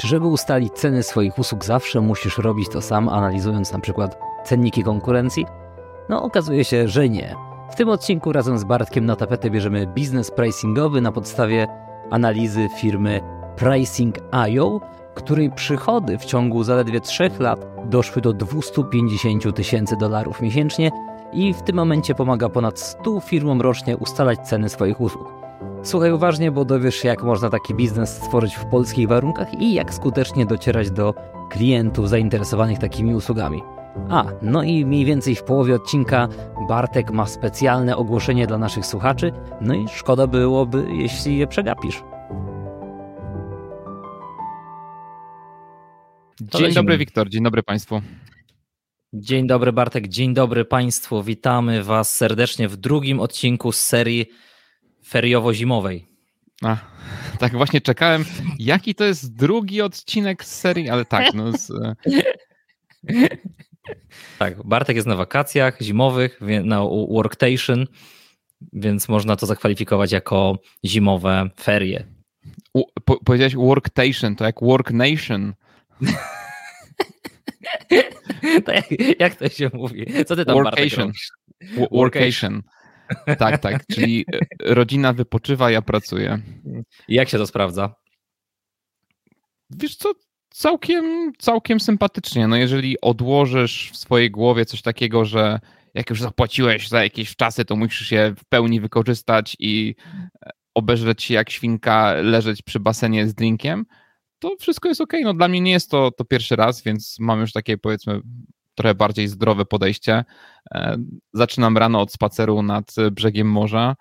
Czy żeby ustalić ceny swoich usług zawsze musisz robić to sam, analizując na przykład cenniki konkurencji? No okazuje się, że nie. W tym odcinku razem z Bartkiem na tapetę bierzemy biznes pricingowy na podstawie analizy firmy Pricing.io, której przychody w ciągu zaledwie 3 lat doszły do 250 tysięcy dolarów miesięcznie i w tym momencie pomaga ponad 100 firmom rocznie ustalać ceny swoich usług. Słuchaj uważnie, bo dowiesz się, jak można taki biznes stworzyć w polskich warunkach i jak skutecznie docierać do klientów zainteresowanych takimi usługami. A, no i mniej więcej w połowie odcinka Bartek ma specjalne ogłoszenie dla naszych słuchaczy, no i szkoda byłoby, jeśli je przegapisz. Dzień dobry, Wiktor. Dzień dobry Państwu. Dzień dobry, Bartek. Dzień dobry Państwu. Witamy Was serdecznie w drugim odcinku z serii feriowo-zimowej. A, tak właśnie czekałem, jaki to jest drugi odcinek z serii, ale tak, no z... Tak, Bartek jest na wakacjach zimowych, na worktation, więc można to zakwalifikować jako zimowe ferie. U, po, powiedziałeś worktation, to jak work nation. jak, jak, to się mówi? Co ty tam workation. Bartek Workation. Tak, tak, czyli e, rodzina wypoczywa, ja pracuję. I jak się to sprawdza? Wiesz co, całkiem, całkiem sympatycznie. No jeżeli odłożysz w swojej głowie coś takiego, że jak już zapłaciłeś za jakieś czasy, to musisz je w pełni wykorzystać i e, obeżreć się jak świnka, leżeć przy basenie z drinkiem, to wszystko jest ok. No dla mnie nie jest to, to pierwszy raz, więc mam już takie powiedzmy trochę bardziej zdrowe podejście. E, zaczynam rano od spaceru nad brzegiem morza,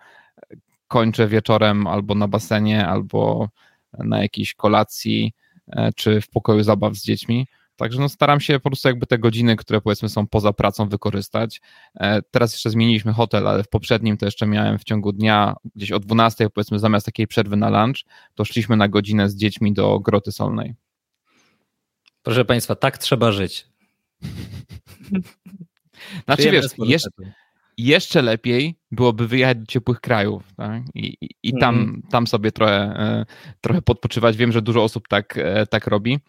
kończę wieczorem albo na basenie, albo na jakiejś kolacji, e, czy w pokoju zabaw z dziećmi. Także no staram się po prostu jakby te godziny, które powiedzmy są poza pracą wykorzystać. E, teraz jeszcze zmieniliśmy hotel, ale w poprzednim to jeszcze miałem w ciągu dnia gdzieś o 12 powiedzmy zamiast takiej przerwy na lunch, to szliśmy na godzinę z dziećmi do Groty Solnej. Proszę Państwa, tak trzeba żyć. Znaczy wiesz, jeszcze, jeszcze lepiej byłoby wyjechać do ciepłych krajów tak? i, i, i tam, mm. tam sobie trochę, e, trochę podpoczywać. Wiem, że dużo osób tak, e, tak robi.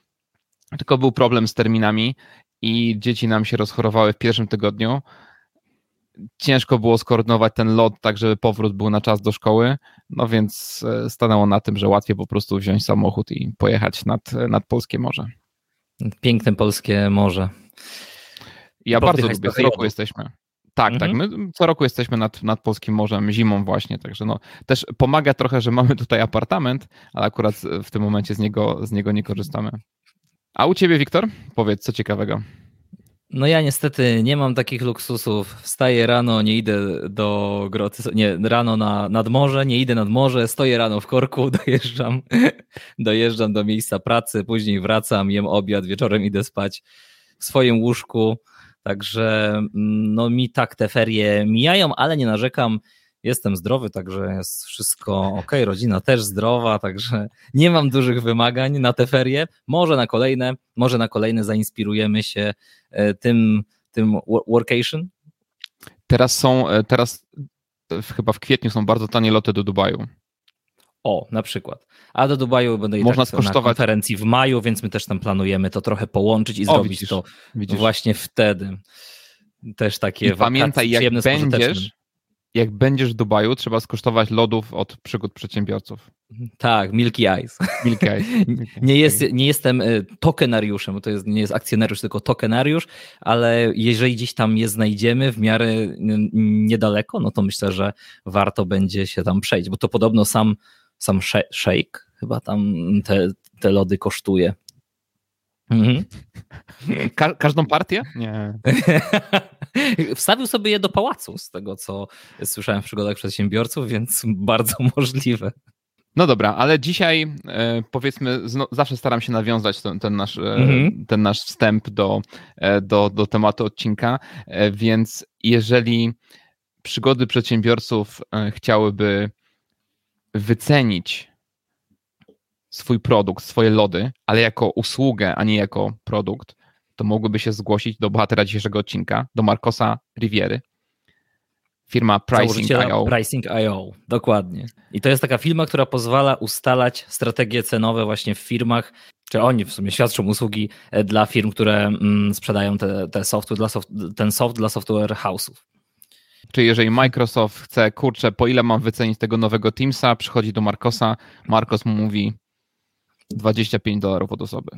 Tylko był problem z terminami i dzieci nam się rozchorowały w pierwszym tygodniu. Ciężko było skoordynować ten lot tak, żeby powrót był na czas do szkoły, no więc e, stanęło na tym, że łatwiej po prostu wziąć samochód i pojechać nad, nad polskie morze. Piękne polskie morze. Ja bardzo lubię, co roku jesteśmy. Tak, tak. mhm. tak. My co roku jesteśmy nad, nad Polskim Morzem, zimą właśnie, także no też pomaga trochę, że mamy tutaj apartament, ale akurat w tym momencie z niego, z niego nie korzystamy. A u ciebie, Wiktor? Powiedz, co ciekawego. No ja niestety nie mam takich luksusów. Wstaję rano, nie idę do groty, nie, rano na, nad morze, nie idę nad morze, stoję rano w korku, dojeżdżam, dojeżdżam do miejsca pracy, później wracam, jem obiad, wieczorem idę spać w swoim łóżku. Także mm, no mi tak te ferie mijają, ale nie narzekam. Jestem zdrowy, także jest wszystko ok. Rodzina też zdrowa, także nie mam dużych wymagań na te ferie. Może na kolejne, może na kolejne zainspirujemy się e, tym, tym workation. Teraz są, e, teraz chyba w kwietniu są bardzo tanie loty do Dubaju. O, na przykład. A do Dubaju będę i Można tak skosztować. na konferencji w maju, więc my też tam planujemy to trochę połączyć i o, zrobić widzisz, to widzisz. właśnie wtedy. Też takie I pamiętaj, jak będziesz, jak będziesz w Dubaju, trzeba skosztować lodów od przygód przedsiębiorców. Tak, Milky Eyes. Milky Eyes. nie, jest, nie jestem e, tokenariuszem, bo to jest, nie jest akcjonariusz, tylko tokenariusz, ale jeżeli gdzieś tam je znajdziemy w miarę niedaleko, no to myślę, że warto będzie się tam przejść, bo to podobno sam sam shake chyba tam te, te lody kosztuje. Mhm. Ka każdą partię? Nie. Wstawił sobie je do pałacu, z tego co słyszałem w przygodach przedsiębiorców, więc bardzo możliwe. No dobra, ale dzisiaj e, powiedzmy, zawsze staram się nawiązać ten, ten nasz, e, mhm. ten nasz wstęp do, e, do, do tematu odcinka, więc jeżeli przygody przedsiębiorców chciałyby wycenić swój produkt, swoje lody, ale jako usługę, a nie jako produkt, to mogłyby się zgłosić do bohatera dzisiejszego odcinka, do Marcosa Riviery. Firma Pricing.io. Pricing.io, dokładnie. I to jest taka firma, która pozwala ustalać strategie cenowe właśnie w firmach. Czy oni w sumie świadczą usługi e, dla firm, które mm, sprzedają te, te software dla soft, ten soft dla software house'ów. Czyli jeżeli Microsoft chce, kurczę, po ile mam wycenić tego nowego Teamsa, przychodzi do Markosa, Markos mu mówi 25 dolarów od osoby.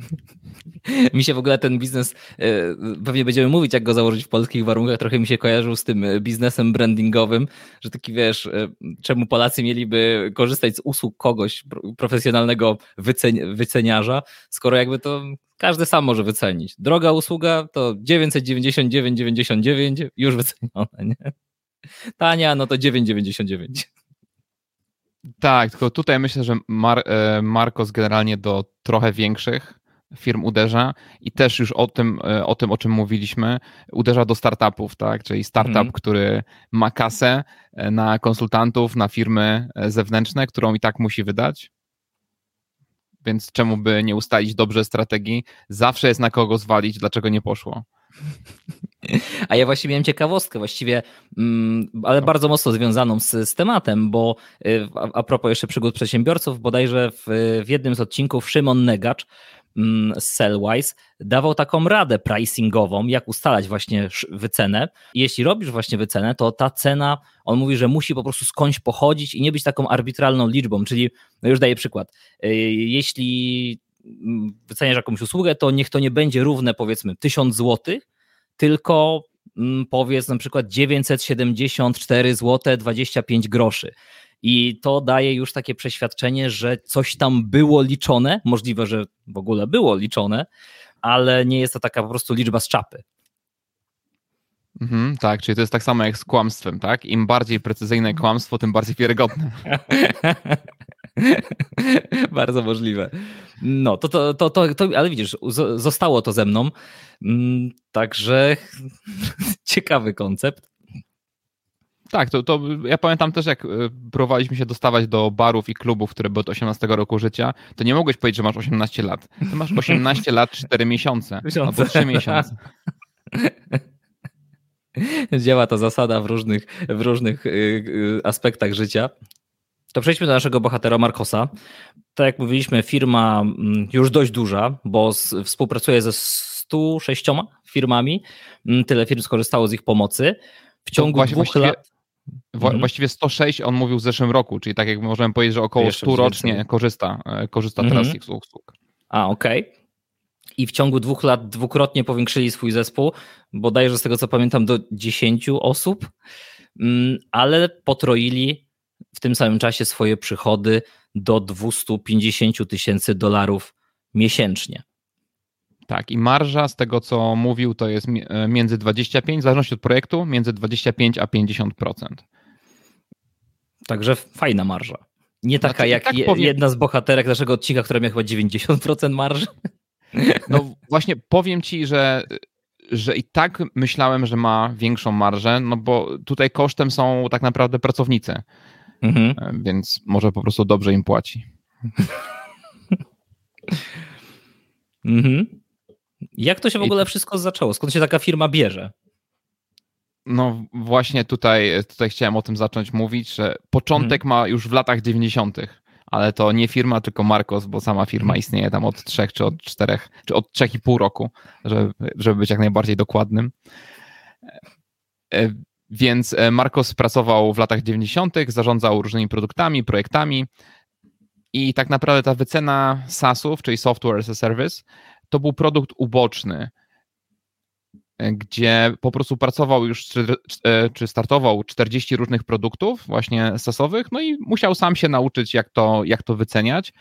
mi się w ogóle ten biznes, e, pewnie będziemy mówić, jak go założyć w polskich warunkach, trochę mi się kojarzył z tym e, biznesem brandingowym, że taki wiesz, e, czemu Polacy mieliby korzystać z usług kogoś profesjonalnego wycen wyceniarza, skoro jakby to każdy sam może wycenić. Droga usługa to 999,99 już wycenione, nie? Tania, no to 9,99. Tak, tylko tutaj myślę, że Mar Marcos generalnie do trochę większych firm uderza i też już o tym, e, o tym, o czym mówiliśmy, uderza do startupów, tak? Czyli startup, mm. który ma kasę e, na konsultantów, na firmy e, zewnętrzne, którą i tak musi wydać. Więc czemu by nie ustalić dobrze strategii? Zawsze jest na kogo zwalić, dlaczego nie poszło. A ja właśnie miałem ciekawostkę, właściwie, mm, ale bardzo mocno związaną z, z tematem, bo a, a propos jeszcze przygód przedsiębiorców, bodajże w, w jednym z odcinków Szymon Negacz Mm, z Sellwise dawał taką radę pricingową, jak ustalać właśnie wycenę. Jeśli robisz właśnie wycenę, to ta cena, on mówi, że musi po prostu skądś pochodzić i nie być taką arbitralną liczbą, czyli, no już daję przykład, y, jeśli wyceniasz jakąś usługę, to niech to nie będzie równe powiedzmy 1000 zł, tylko mm, powiedz na przykład 974 zł 25 groszy. I to daje już takie przeświadczenie, że coś tam było liczone, możliwe, że w ogóle było liczone, ale nie jest to taka po prostu liczba z czapy. Mhm, tak, czyli to jest tak samo jak z kłamstwem, tak? Im bardziej precyzyjne kłamstwo, tym bardziej wiarygodne. Bardzo możliwe. No, to, to, to, to, to, ale widzisz, zostało to ze mną. Mm, także ciekawy koncept. Tak, to, to ja pamiętam też, jak e, próbowaliśmy się dostawać do barów i klubów, które były od 18 roku życia, to nie mogłeś powiedzieć, że masz 18 lat. Ty masz 18 lat 4 miesiące, miesiące. albo 3 miesiące. Działa ta zasada w różnych, w różnych y, y, aspektach życia. To przejdźmy do naszego bohatera Markosa. Tak jak mówiliśmy, firma mm, już dość duża, bo współpracuje ze 106 firmami. Mm, tyle firm skorzystało z ich pomocy. W ciągu dwóch właściwie, lat. Mhm. Właściwie 106 on mówił w zeszłym roku, czyli tak jak możemy powiedzieć, że około 100 rocznie korzysta, e, korzysta mhm. teraz z ich usług. A, okej. Okay. I w ciągu dwóch lat dwukrotnie powiększyli swój zespół, bodajże z tego co pamiętam do 10 osób, mm, ale potroili w tym samym czasie swoje przychody do 250 tysięcy dolarów miesięcznie. Tak, i marża z tego, co mówił, to jest e, między 25, w zależności od projektu, między 25 a 50%. Także fajna marża. Nie taka znaczy, jak tak je, powiem... jedna z bohaterek naszego odcinka, która miała chyba 90% marży. No właśnie powiem ci, że, że i tak myślałem, że ma większą marżę, no bo tutaj kosztem są tak naprawdę pracownicy. Mhm. E, więc może po prostu dobrze im płaci. mhm. Jak to się w ogóle wszystko zaczęło? Skąd się taka firma bierze? No właśnie tutaj, tutaj chciałem o tym zacząć mówić, że początek hmm. ma już w latach 90., ale to nie firma, tylko Marcos, bo sama firma hmm. istnieje tam od trzech czy od czterech, czy od trzech i pół roku, żeby, żeby być jak najbardziej dokładnym. Więc e, Marcos pracował w latach 90., zarządzał różnymi produktami, projektami i tak naprawdę ta wycena SaaS-ów, czyli Software as a Service, to był produkt uboczny, e, gdzie po prostu pracował już, e, czy startował 40 różnych produktów właśnie sasowych, no i musiał sam się nauczyć, jak to, jak to wyceniać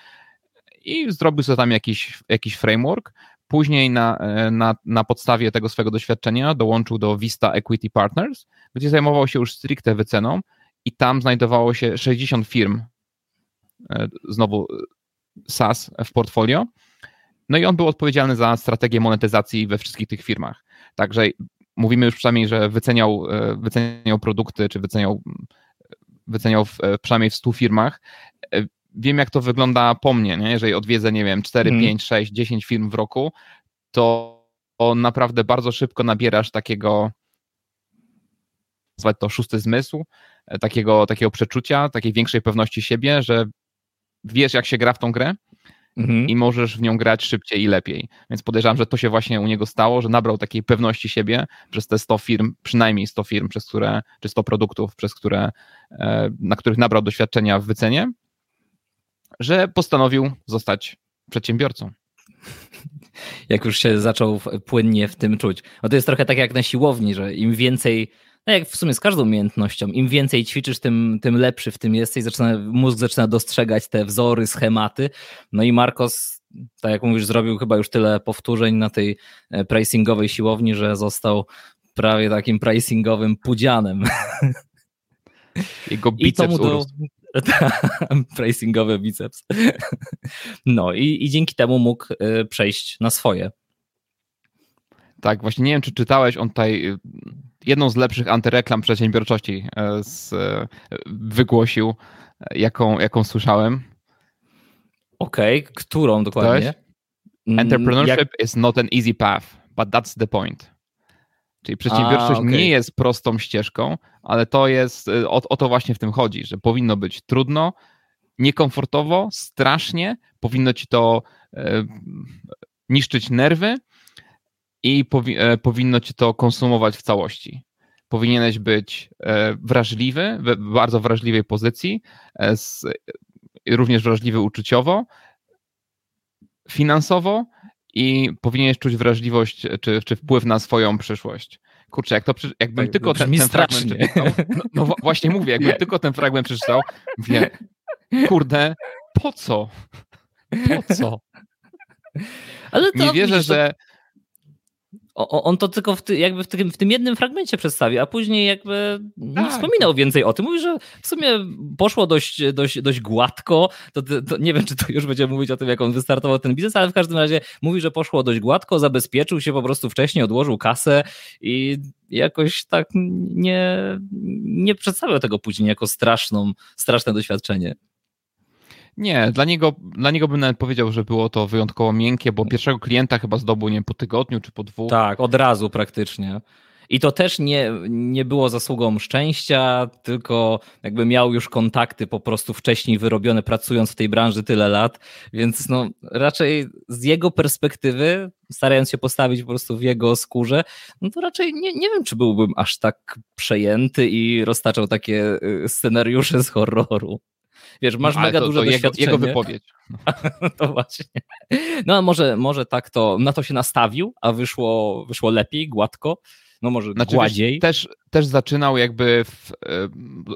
i zrobił sobie tam jakiś, jakiś framework. Później na, e, na, na podstawie tego swojego doświadczenia dołączył do Vista Equity Partners, gdzie zajmował się już stricte wyceną i tam znajdowało się 60 firm, znowu SaaS w portfolio no i on był odpowiedzialny za strategię monetyzacji we wszystkich tych firmach. Także mówimy już przynajmniej, że wyceniał, e, wyceniał produkty, czy wyceniał, wyceniał w, e, przynajmniej w 100 firmach. E, wiem, jak to wygląda po mnie, nie? jeżeli odwiedzę, nie wiem, 4, hmm. 5, 6, 10 firm w roku, to, naprawdę bardzo szybko nabierasz takiego, nazwać to szósty zmysł, takiego, takiego przeczucia, takiej większej pewności siebie, że wiesz, jak się gra w tą grę mhm. i możesz w nią grać szybciej i lepiej. Więc podejrzewam, że to się właśnie u niego stało, że nabrał takiej pewności siebie przez te 100 firm, przynajmniej 100 firm, przez które, czy 100 produktów, przez które, e, na których nabrał doświadczenia w wycenie, że postanowił zostać przedsiębiorcą. Jak już się zaczął płynnie w tym czuć. No to jest trochę tak jak na siłowni, że im więcej no jak w sumie z każdą umiejętnością, im więcej ćwiczysz, tym, tym lepszy w tym jesteś, zaczyna, mózg zaczyna dostrzegać te wzory, schematy. No i Marcos, tak jak mówisz, zrobił chyba już tyle powtórzeń na tej e, pricingowej siłowni, że został prawie takim pricingowym pudzianem. Jego biceps I to mu do... Pricingowy biceps. No i, i dzięki temu mógł e, przejść na swoje. Tak, właśnie nie wiem, czy czytałeś, on tutaj y, jedną z lepszych antyreklam przedsiębiorczości e, z, wygłosił, jaką, jaką słyszałem. Okej, okay, którą dokładnie? Mm, Entrepreneurship Jak... is not an easy path, but that's the point. Czyli przedsiębiorczość A, okay. nie jest prostą ścieżką, ale to jest, o, o to właśnie w tym chodzi, że powinno być trudno, niekomfortowo, strasznie, powinno ci to e, niszczyć nerwy, i powi e, powinno cię to konsumować w całości. Powinieneś być e, wrażliwy, w bardzo wrażliwej pozycji, e, również wrażliwy uczuciowo, finansowo i powinieneś czuć wrażliwość czy, czy wpływ na swoją przyszłość. Kurczę, jak to, jakbym tak, tylko ten, ten fragment przeczytał, no, no, właśnie mówię, jakbym tylko ten fragment przeczytał, mówię, kurde, po co? Po co? Ale to, nie wierzę, że on to tylko w ty, jakby w tym, w tym jednym fragmencie przedstawi, a później jakby nie tak. wspominał więcej o tym. Mówi, że w sumie poszło dość, dość, dość gładko. To, to, nie wiem, czy to już będziemy mówić o tym, jak on wystartował ten biznes, ale w każdym razie mówi, że poszło dość gładko, zabezpieczył się po prostu wcześniej, odłożył kasę i jakoś tak nie, nie przedstawiał tego później jako straszną, straszne doświadczenie. Nie, dla niego, dla niego bym nawet powiedział, że było to wyjątkowo miękkie, bo pierwszego klienta chyba zdobył nie po tygodniu czy po dwóch. Tak, od razu praktycznie. I to też nie, nie było zasługą szczęścia, tylko jakby miał już kontakty po prostu wcześniej wyrobione, pracując w tej branży tyle lat, więc no raczej z jego perspektywy, starając się postawić po prostu w jego skórze, no to raczej nie, nie wiem, czy byłbym aż tak przejęty i roztaczał takie y, scenariusze z horroru. Wiesz, masz no, mega to, duże to. Jego, jego wypowiedź. to właśnie. No a może, może tak to, na to się nastawił, a wyszło, wyszło lepiej, gładko. No może znaczy, gładziej. Wiesz, też, też zaczynał jakby, w, e,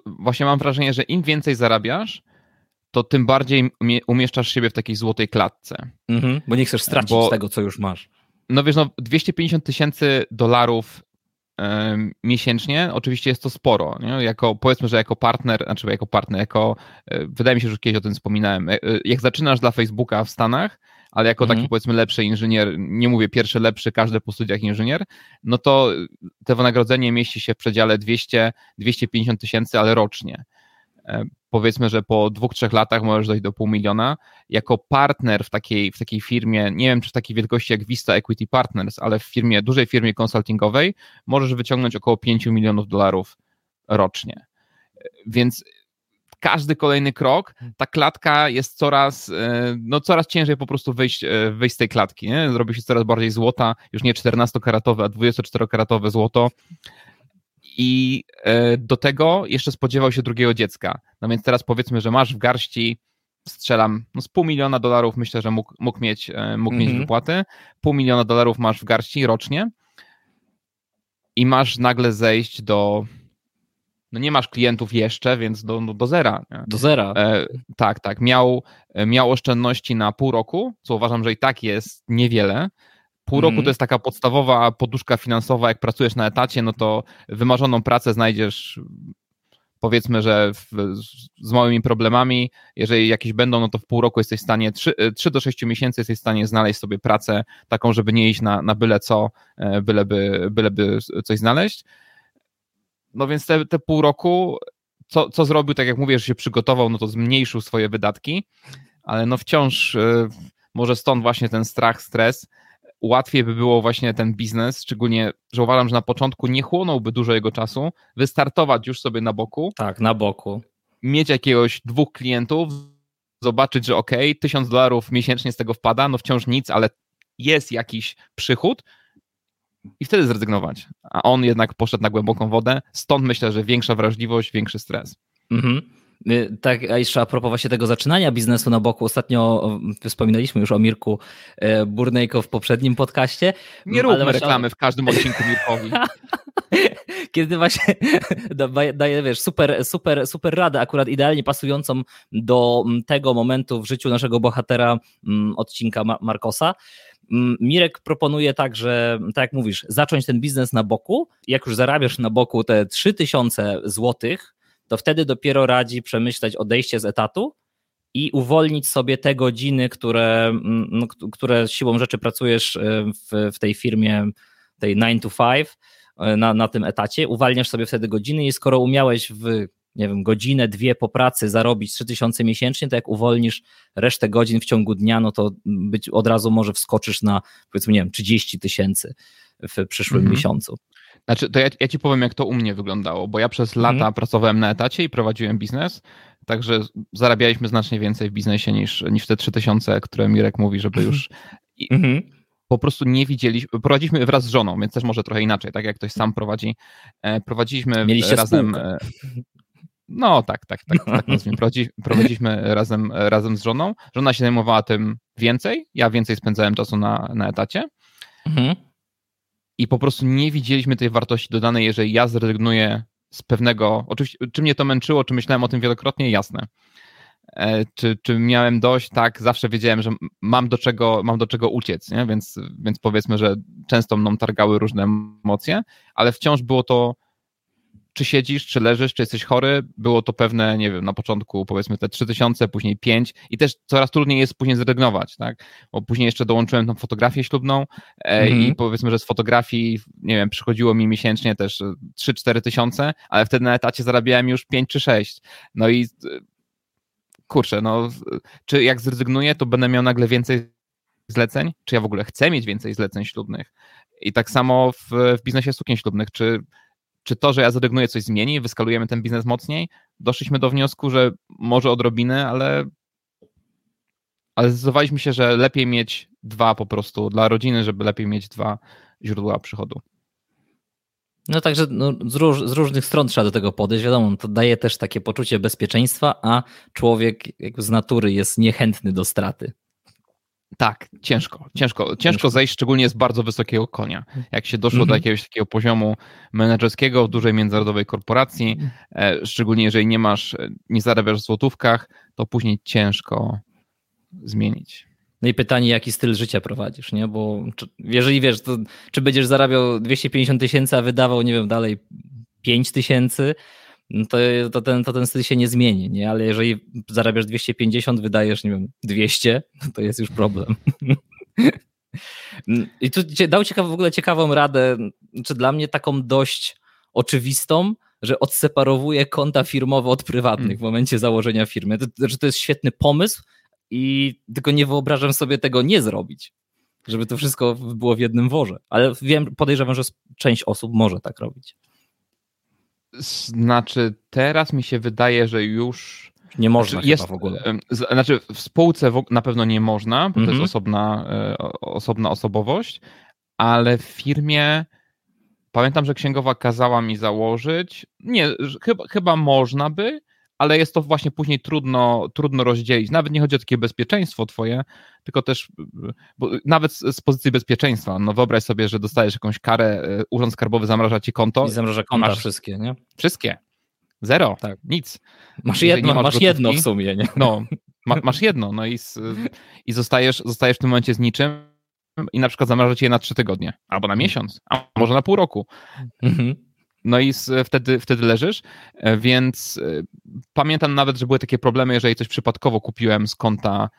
właśnie mam wrażenie, że im więcej zarabiasz, to tym bardziej umieszczasz siebie w takiej złotej klatce. Mhm, bo nie chcesz stracić bo, z tego, co już masz. No wiesz, no 250 tysięcy dolarów miesięcznie, oczywiście jest to sporo. Nie? Jako, powiedzmy, że jako partner, znaczy jako partner, jako, e, wydaje mi się, że kiedyś o tym wspominałem, e, e, jak zaczynasz dla Facebooka w Stanach, ale jako mhm. taki powiedzmy lepszy inżynier, nie mówię pierwszy lepszy, każdy po studiach inżynier, no to to wynagrodzenie mieści się w przedziale 200-250 tysięcy, ale rocznie powiedzmy, że po dwóch, trzech latach możesz dojść do pół miliona. Jako partner w takiej, w takiej firmie, nie wiem czy w takiej wielkości jak Vista Equity Partners, ale w firmie, dużej firmie konsultingowej możesz wyciągnąć około 5 milionów dolarów rocznie. Więc każdy kolejny krok, ta klatka jest coraz, e, no coraz ciężej po prostu wyjść, e, wyjść z tej klatki. Nie? Zrobi się coraz bardziej złota, już nie 14-karatowe, a 24-karatowe złoto i e, do tego jeszcze spodziewał się drugiego dziecka. No więc teraz powiedzmy, że masz w garści, strzelam, no z pół miliona dolarów myślę, że mógł, mógł mieć, e, mógł mieć mhm. wypłaty. Pół miliona dolarów masz w garści rocznie i masz nagle zejść do no nie masz klientów jeszcze, więc do, no, do zera. Nie? Do zera. E, tak, tak. Miał, e, miał oszczędności na pół roku, co uważam, że i tak jest niewiele. Pół roku to mhm. jest taka podstawowa poduszka finansowa. Jak pracujesz na etacie, no to wymarzoną pracę znajdziesz powiedzmy, że w, z małymi problemami, jeżeli jakieś będą, no to w pół roku jesteś w stanie, 3, 3 do 6 miesięcy jesteś w stanie znaleźć sobie pracę taką, żeby nie iść na, na byle co, e, byleby, byleby coś znaleźć. No więc te, te pół roku, co, co zrobił, tak jak mówię, że się przygotował, no to zmniejszył swoje wydatki, ale no wciąż e, może stąd właśnie ten strach, stres, łatwiej by było właśnie ten biznes, szczególnie, że uważam, że na początku nie chłonąłby dużo jego czasu, wystartować już sobie na boku. Tak, na boku. Mieć jakiegoś dwóch klientów, zobaczyć, że ok, 1000 dolarów miesięcznie z tego wpada, no wciąż nic, ale jest jakiś przychód i wtedy zrezygnować. A on jednak poszedł na głęboką wodę, stąd myślę, że większa wrażliwość, większy stres. Mhm. Y, tak, a jeszcze a propos właśnie tego zaczynania biznesu na boku, ostatnio wspominaliśmy już o Mirku y, Burnejko w poprzednim podcaście. Nie róbmy właśnie... reklamy w każdym odcinku Mirkowi. Kiedy właśnie daje, wiesz, super, super, super radę, akurat idealnie pasującą do tego momentu w życiu naszego bohatera odcinka Markosa. Mirek proponuje tak, że tak jak mówisz, zacząć ten biznes na boku. Jak już zarabiasz na boku te 3000 złotych, to wtedy dopiero radzi przemyśleć odejście z etatu i uwolnić sobie te godziny, które, mm, no, które siłą rzeczy pracujesz e, w, w tej firmie, tej 9 to 5, e, na, na tym etacie, uwalniasz sobie wtedy godziny i skoro umiałeś w nie wiem, godzinę, dwie po pracy zarobić 3000 miesięcznie, to jak uwolnisz resztę godzin w ciągu dnia, no to być od razu może wskoczysz na powiedzmy, nie wiem, 30 tysięcy w przyszłym mhm. miesiącu. Znaczy, to ja, ja, ci powiem, jak to u mnie wyglądało, bo ja przez lata mhm. pracowałem na etacie i prowadziłem biznes, także zarabialiśmy znacznie więcej w biznesie niż, niż te 3000, które Mirek mówi, żeby już. Mhm. Po prostu nie widzieliśmy. Prowadziliśmy wraz z żoną, więc też może trochę inaczej, tak jak ktoś sam prowadzi. E, prowadziliśmy Mieliście razem. Spółkę. E, no tak, tak, tak, tak Prowadzi, prowadziliśmy razem, razem z żoną. Żona się zajmowała tym więcej, ja więcej spędzałem czasu na, na etacie. Mhm i po prostu nie widzieliśmy tej wartości dodanej, jeżeli ja zrezygnuję z pewnego, oczywiście, czy mnie to męczyło, czy myślałem o tym wielokrotnie, jasne. E, czy, czy miałem dość, tak, zawsze wiedziałem, że mam do czego, mam do czego uciec, nie? Więc, więc powiedzmy, że często mną targały różne emocje, ale wciąż było to czy siedzisz, czy leżysz, czy jesteś chory, było to pewne, nie wiem, na początku powiedzmy te 3000, później 5 i też coraz trudniej jest później zrezygnować, tak? Bo później jeszcze dołączyłem tą fotografię ślubną mm -hmm. i powiedzmy, że z fotografii, nie wiem, przychodziło mi miesięcznie też 3-4 tysiące, ale wtedy na etacie zarabiałem już 5 czy 6. No i kurczę, no, czy jak zrezygnuję, to będę miał nagle więcej zleceń, czy ja w ogóle chcę mieć więcej zleceń ślubnych. I tak samo w, w biznesie sukien ślubnych, czy czy to, że ja zrezygnuję, coś zmieni, wyskalujemy ten biznes mocniej? Doszliśmy do wniosku, że może odrobinę, ale, ale zdecydowaliśmy się, że lepiej mieć dwa po prostu dla rodziny, żeby lepiej mieć dwa źródła przychodu. No także no, z, róż, z, różnych stron trzeba do tego podejść. Wiadomo, to daje też takie poczucie bezpieczeństwa, a człowiek z natury jest niechętny do straty. Tak, ciężko, ciężko, ciężko zejść, szczególnie z bardzo wysokiego konia. Jak się doszło do mhm. jakiegoś takiego poziomu menedżerskiego w dużej międzynarodowej korporacji, mhm. e, szczególnie jeżeli nie masz, e, nie zarabiasz w złotówkach, to później ciężko zmienić. No i pytanie, jaki styl życia prowadzisz, nie? Bo czy, jeżeli wiesz, to czy będziesz zarabiał 250 tysięcy, a wydawał, nie wiem, dalej 5 tysięcy, no to, to, ten, to ten styl się nie zmieni, nie? Ale jeżeli zarabiasz 250, wydajesz, nie wiem, 200, to jest już problem. I tu dał ciekaw, w ogóle ciekawą radę, czy dla mnie taką dość oczywistą, że odseparowuje konta firmowe od prywatnych mm. w momencie założenia firmy. To, że to jest świetny pomysł i tylko nie wyobrażam sobie tego nie zrobić, żeby to wszystko było w jednym worze. Ale wiem, podejrzewam, że część osób może tak robić. Znaczy, teraz mi się wydaje, że już. Nie można znaczy, jest, w ogóle. Znaczy, w spółce na pewno nie można, bo mm -hmm. to jest mhm. osobna, e, osobna osobowość, ale w firmie pamiętam, że księgowa kazała mi założyć. Nie, chyba, chyba można by, ale jest to właśnie później trudno, trudno rozdzielić. Nawet nie chodzi o takie bezpieczeństwo twoje, tylko też, bo nawet z, pozycji bezpieczeństwa, no wyobraź sobie, że dostajesz jakąś karę, e, urząd skarbowy zamraża ci konto. I zamraża konta masz, wszystkie, nie? Wszystkie. Zero, tak. nic. Masz jedno, masz, masz jedno w sumie, nie? No, ma, masz jedno, no i, i zostajesz, zostajesz w tym momencie z niczym i na przykład zamraża cię je na trzy tygodnie, albo na miesiąc, a może na pół roku. Mhm. No i wtedy, wtedy leżysz, e, więc e, pamiętam nawet, że były takie problemy, jeżeli coś przypadkowo kupiłem z konta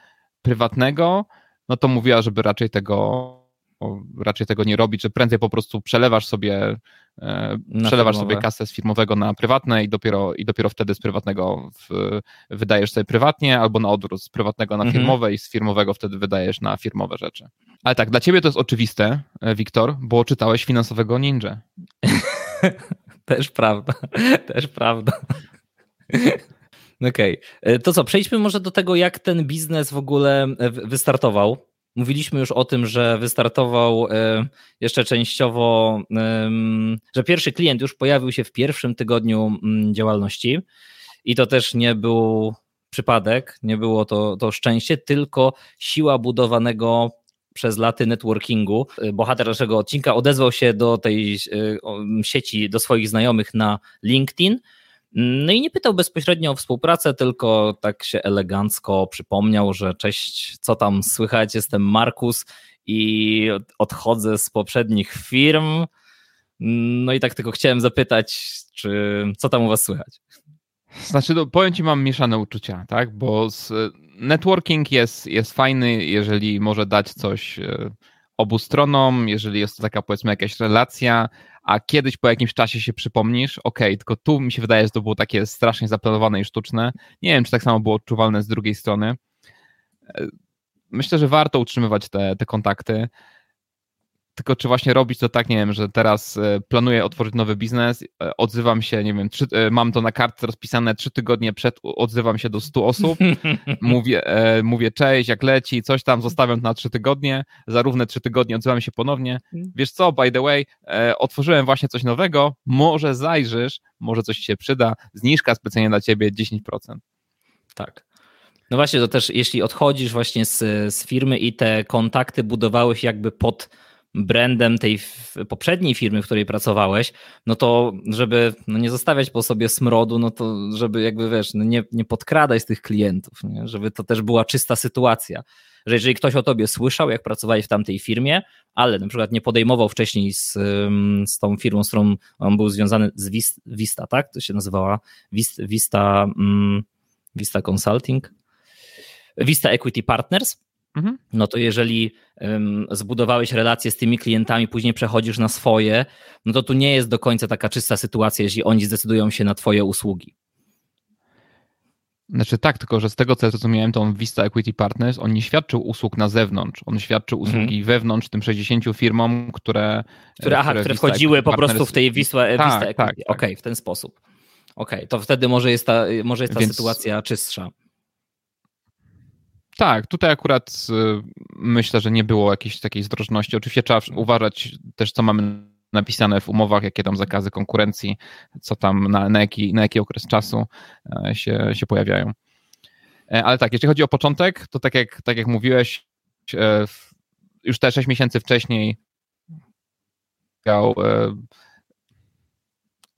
prywatnego, no to mówiła, żeby raczej tego raczej tego nie robić, że prędzej po prostu przelewasz sobie e, na przelewasz firmowe. sobie kasę z firmowego na prywatne i dopiero, i dopiero wtedy z prywatnego w, wydajesz sobie prywatnie, albo na odwrót z prywatnego na mhm. firmowe i z firmowego wtedy wydajesz na firmowe rzeczy. Ale tak, dla ciebie to jest oczywiste, Wiktor, bo czytałeś finansowego ninja. Też prawda, też prawda. Okej. Okay. To co, przejdźmy może do tego, jak ten biznes w ogóle wystartował. Mówiliśmy już o tym, że wystartował e, jeszcze częściowo, że pierwszy klient już pojawił się w pierwszym tygodniu mm, działalności i to też nie był przypadek, nie było to, to szczęście, tylko siła budowanego przez laty networkingu. Bohater naszego odcinka odezwał się do tej e, sieci, do swoich znajomych na LinkedIn no i nie pytał bezpośrednio o współpracę, tylko tak się elegancko przypomniał, że cześć, co tam słychać, jestem Markus i odchodzę z poprzednich firm. No i tak tylko chciałem zapytać, czy co tam u was słychać? Znaczy, no, powiem ci, mam mieszane uczucia, tak? Bo networking jest, jest fajny, jeżeli może dać coś e, obu stronom, jeżeli jest to taka powiedzmy jakaś relacja, a kiedyś po jakimś czasie się przypomnisz, ok, tylko tu mi się wydaje, że to było takie strasznie zaplanowane i sztuczne. Nie wiem, czy tak samo było odczuwalne z drugiej strony. E, myślę, że warto utrzymywać te, te kontakty. Tylko czy właśnie robić to tak, nie wiem, że teraz e, planuję otworzyć nowy biznes, e, odzywam się, nie wiem, trzy, e, mam to na kartce rozpisane trzy tygodnie przed, odzywam się do 100 osób, mówię, mówię cześć, jak leci, coś tam zostawiam na trzy tygodnie, za równe trzy tygodnie odzywam się ponownie. Wiesz co, by the way, otworzyłem właśnie coś nowego, może zajrzysz, może coś się przyda, zniżka specjalnie dla ciebie 10%. Tak. No właśnie, to też jeśli odchodzisz właśnie z, z firmy i te kontakty budowałeś jakby pod brandem tej poprzedniej firmy, w której pracowałeś, no to żeby no nie zostawiać po sobie smrodu, no to żeby jakby wiesz, no nie, nie podkradać tych klientów, nie? żeby to też była czysta sytuacja. Że jeżeli ktoś o tobie słyszał, jak pracowałeś w tamtej firmie, ale na przykład nie podejmował wcześniej z, z tą firmą, z którą on był związany z Vista, tak? To się nazywała Vista, Vista, um, Vista Consulting, Vista Equity Partners Mhm. No to jeżeli um, zbudowałeś relacje z tymi klientami, później przechodzisz na swoje, no to tu nie jest do końca taka czysta sytuacja, jeśli oni zdecydują się na Twoje usługi. Znaczy tak, tylko że z tego co zrozumiałem, to on Vista Equity Partners, on nie świadczył usług na zewnątrz, on świadczył usługi mhm. wewnątrz tym 60 firmom, które... Które, aha, które, które wchodziły po prostu w tej Vista, tak, Vista Equity. Tak, tak. Okej, okay, w ten sposób. Okej, okay, to wtedy może jest ta, może jest ta Więc... sytuacja czystsza. Tak, tutaj akurat y, myślę, że nie było jakiejś takiej zdrożności. Oczywiście trzeba uważać też, co mamy napisane w umowach, jakie tam zakazy konkurencji, co tam na, na, jaki, na jaki okres czasu e, się, się pojawiają. E, ale tak, jeżeli chodzi o początek, to tak jak, tak jak mówiłeś, e, już te 6 miesięcy wcześniej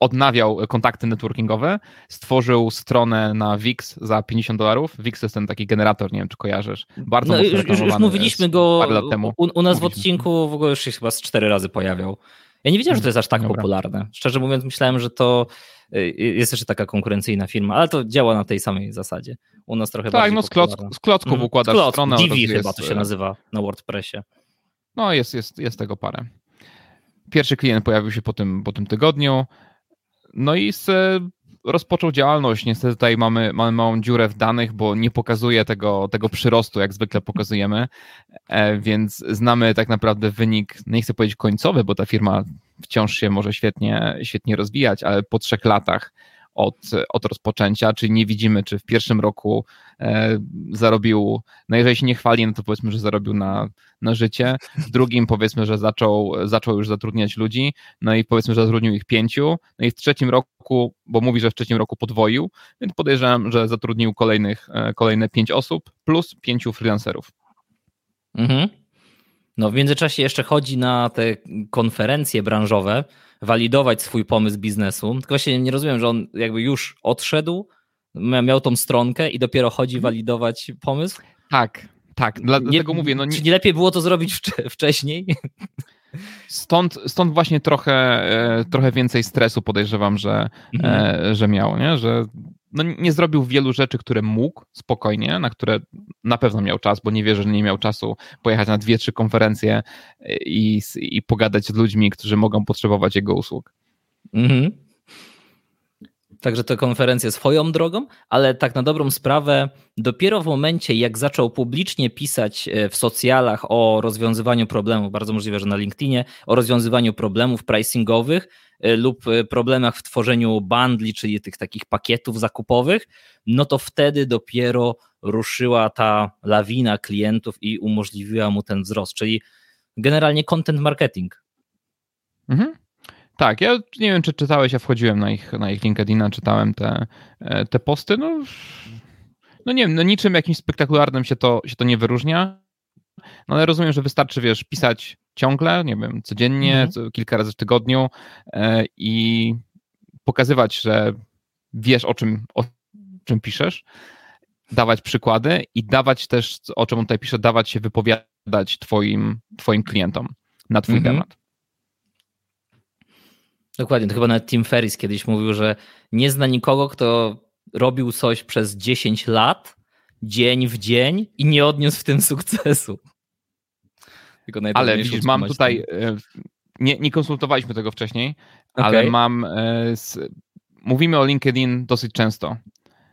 odnawiał kontakty networkingowe, stworzył stronę na Wix za 50 dolarów. Wix to jest ten taki generator, nie wiem czy kojarzysz. Bardzo no, już, już, mówiliśmy go lat temu. U, u nas mówiliśmy. w odcinku w ogóle już się chyba z cztery razy pojawiał. Ja nie wiedziałem, że to jest aż tak Dobra. popularne. Szczerze mówiąc, myślałem, że to y, y, jest jeszcze taka konkurencyjna firma, ale to działa na tej samej zasadzie. U nas trochę tak, no z, kloc, z klocków mm. układasz Klock, stronę. Divi chyba to się e, nazywa na WordPressie. No jest, jest, jest tego parę. Pierwszy klient pojawił się po tym, po tym tygodniu. No i z, rozpoczął działalność. Niestety tutaj mamy, mamy małą dziurę w danych, bo nie pokazuje tego, tego przyrostu, jak zwykle pokazujemy, e, więc znamy tak naprawdę wynik, nie chcę powiedzieć końcowy, bo ta firma wciąż się może świetnie, świetnie rozwijać, ale po trzech latach od, od rozpoczęcia, czyli nie widzimy, czy w pierwszym roku e, zarobił, no jeżeli się nie chwali, no to powiedzmy, że zarobił na, na życie, w drugim powiedzmy, że zaczął, zaczął już zatrudniać ludzi, no i powiedzmy, że zatrudnił ich pięciu, no i w trzecim roku, bo mówi, że w trzecim roku podwoił, więc podejrzewam, że zatrudnił kolejnych, e, kolejne pięć osób plus pięciu freelancerów. Mhm. No w międzyczasie jeszcze chodzi na te konferencje branżowe, walidować swój pomysł biznesu. Tylko właśnie nie rozumiem, że on jakby już odszedł, miał tą stronkę i dopiero chodzi mhm. walidować pomysł. Tak, tak. Dlatego nie, mówię. No nie... Czy nie lepiej było to zrobić wcześniej? Stąd, stąd właśnie trochę, e, trochę więcej stresu podejrzewam, że, mhm. E, że miał, nie? że no nie zrobił wielu rzeczy, które mógł spokojnie, na które na pewno miał czas, bo nie wierzę, że nie miał czasu pojechać na dwie, trzy konferencje i, i pogadać z ludźmi, którzy mogą potrzebować jego usług. Mhm. Także te konferencje swoją drogą, ale tak na dobrą sprawę, dopiero w momencie, jak zaczął publicznie pisać e, w socjalach o rozwiązywaniu problemów, bardzo możliwe, że na LinkedInie, o rozwiązywaniu problemów pricingowych e, lub e, problemach w tworzeniu bundli, czyli tych takich pakietów zakupowych, no to wtedy dopiero ruszyła ta lawina klientów i umożliwiła mu ten wzrost, czyli generalnie content marketing. Mhm. Tak, ja nie wiem, czy czytałeś, ja wchodziłem na ich, na ich LinkedIna, czytałem te, e, te posty, no, no nie wiem, no niczym jakimś spektakularnym się to, się to nie wyróżnia, no ale rozumiem, że wystarczy, wiesz, pisać ciągle, nie wiem, codziennie, mhm. co, kilka razy w tygodniu e, i pokazywać, że wiesz o czym, o czym piszesz, dawać przykłady i dawać też, o czym on tutaj pisze, dawać się wypowiadać twoim, twoim klientom na twój mhm. temat. Dokładnie, to chyba nawet Tim Ferris kiedyś mówił, że nie zna nikogo, kto robił coś przez 10 lat, dzień w dzień i nie odniósł w tym sukcesu. ale widzisz, mam tutaj, e, nie, nie, konsultowaliśmy tego wcześniej, okay. ale mam, e, mówimy o LinkedIn dosyć często.